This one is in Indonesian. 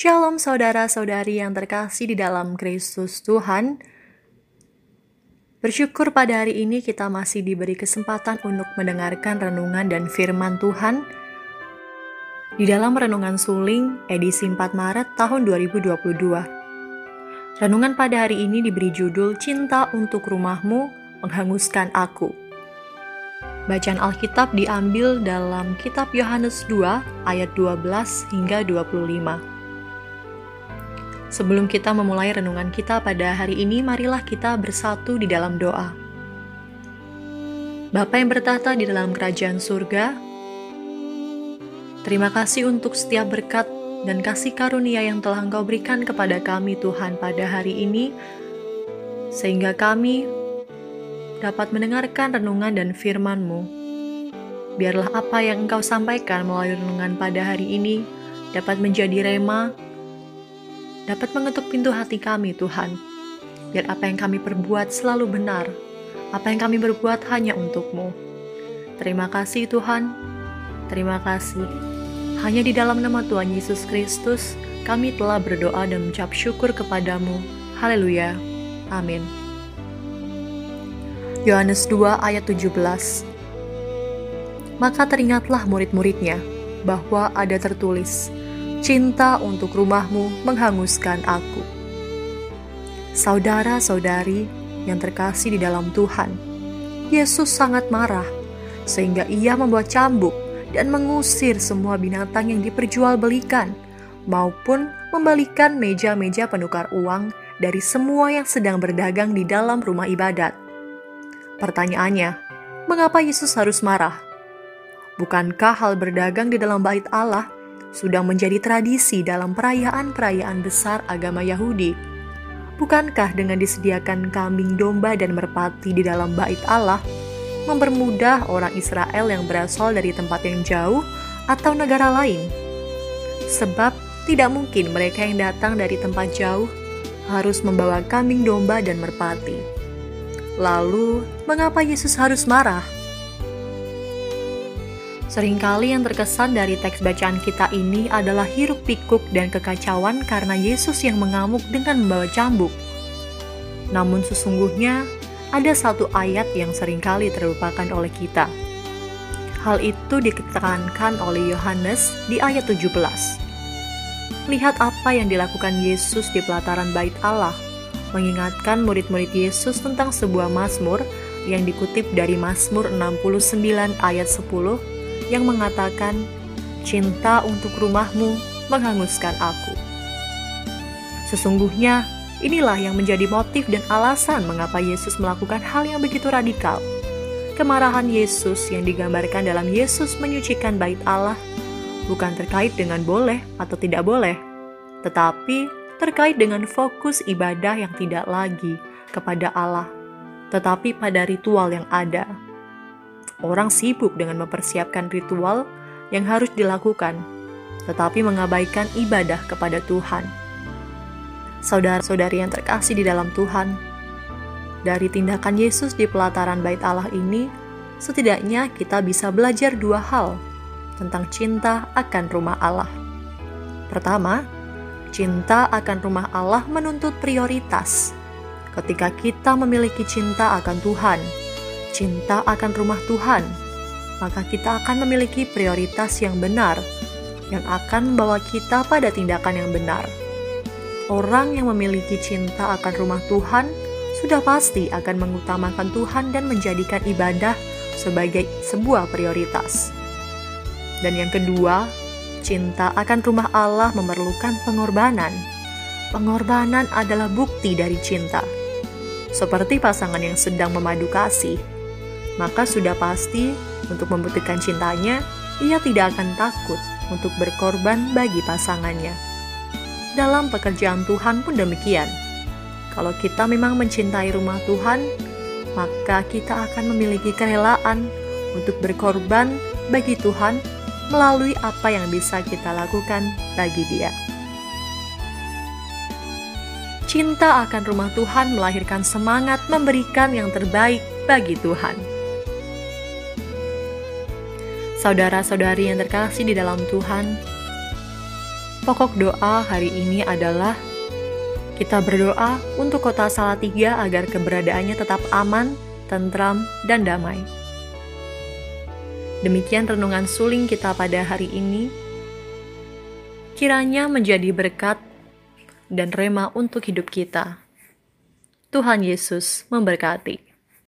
Shalom saudara-saudari yang terkasih di dalam Kristus Tuhan. Bersyukur pada hari ini kita masih diberi kesempatan untuk mendengarkan renungan dan firman Tuhan di dalam Renungan Suling edisi 4 Maret tahun 2022. Renungan pada hari ini diberi judul Cinta untuk Rumahmu Menghanguskan Aku. Bacaan Alkitab diambil dalam kitab Yohanes 2 ayat 12 hingga 25. Sebelum kita memulai renungan kita pada hari ini, marilah kita bersatu di dalam doa. Bapa yang bertata di dalam kerajaan surga, terima kasih untuk setiap berkat dan kasih karunia yang telah Engkau berikan kepada kami Tuhan pada hari ini, sehingga kami dapat mendengarkan renungan dan firman-Mu. Biarlah apa yang Engkau sampaikan melalui renungan pada hari ini dapat menjadi rema dapat mengetuk pintu hati kami, Tuhan. Biar apa yang kami perbuat selalu benar, apa yang kami berbuat hanya untukmu. Terima kasih Tuhan, terima kasih. Hanya di dalam nama Tuhan Yesus Kristus, kami telah berdoa dan mengucap syukur kepadamu. Haleluya. Amin. Yohanes 2 ayat 17 Maka teringatlah murid-muridnya bahwa ada tertulis, cinta untuk rumahmu menghanguskan aku. Saudara-saudari yang terkasih di dalam Tuhan, Yesus sangat marah sehingga ia membuat cambuk dan mengusir semua binatang yang diperjualbelikan maupun membalikan meja-meja penukar uang dari semua yang sedang berdagang di dalam rumah ibadat. Pertanyaannya, mengapa Yesus harus marah? Bukankah hal berdagang di dalam bait Allah sudah menjadi tradisi dalam perayaan-perayaan besar agama Yahudi. Bukankah dengan disediakan kambing domba dan merpati di dalam bait Allah, mempermudah orang Israel yang berasal dari tempat yang jauh atau negara lain? Sebab tidak mungkin mereka yang datang dari tempat jauh harus membawa kambing domba dan merpati. Lalu, mengapa Yesus harus marah? Seringkali yang terkesan dari teks bacaan kita ini adalah hiruk pikuk dan kekacauan karena Yesus yang mengamuk dengan membawa cambuk. Namun sesungguhnya ada satu ayat yang sering kali terlupakan oleh kita. Hal itu ditekankan oleh Yohanes di ayat 17. Lihat apa yang dilakukan Yesus di pelataran bait Allah, mengingatkan murid-murid Yesus tentang sebuah mazmur yang dikutip dari Mazmur 69 ayat 10 yang mengatakan, "Cinta untuk rumahmu menghanguskan aku." Sesungguhnya, inilah yang menjadi motif dan alasan mengapa Yesus melakukan hal yang begitu radikal. Kemarahan Yesus yang digambarkan dalam Yesus menyucikan bait Allah bukan terkait dengan boleh atau tidak boleh, tetapi terkait dengan fokus ibadah yang tidak lagi kepada Allah, tetapi pada ritual yang ada orang sibuk dengan mempersiapkan ritual yang harus dilakukan, tetapi mengabaikan ibadah kepada Tuhan. Saudara-saudari yang terkasih di dalam Tuhan, dari tindakan Yesus di pelataran Bait Allah ini, setidaknya kita bisa belajar dua hal tentang cinta akan rumah Allah. Pertama, cinta akan rumah Allah menuntut prioritas. Ketika kita memiliki cinta akan Tuhan, cinta akan rumah Tuhan, maka kita akan memiliki prioritas yang benar yang akan membawa kita pada tindakan yang benar. Orang yang memiliki cinta akan rumah Tuhan sudah pasti akan mengutamakan Tuhan dan menjadikan ibadah sebagai sebuah prioritas. Dan yang kedua, cinta akan rumah Allah memerlukan pengorbanan. Pengorbanan adalah bukti dari cinta. Seperti pasangan yang sedang memadu kasih, maka sudah pasti untuk membuktikan cintanya, ia tidak akan takut untuk berkorban bagi pasangannya. Dalam pekerjaan Tuhan pun demikian. Kalau kita memang mencintai rumah Tuhan, maka kita akan memiliki kerelaan untuk berkorban bagi Tuhan melalui apa yang bisa kita lakukan bagi Dia. Cinta akan rumah Tuhan melahirkan semangat memberikan yang terbaik bagi Tuhan. Saudara-saudari yang terkasih di dalam Tuhan, Pokok doa hari ini adalah kita berdoa untuk kota Salatiga agar keberadaannya tetap aman, tentram, dan damai. Demikian renungan suling kita pada hari ini. Kiranya menjadi berkat dan rema untuk hidup kita. Tuhan Yesus memberkati.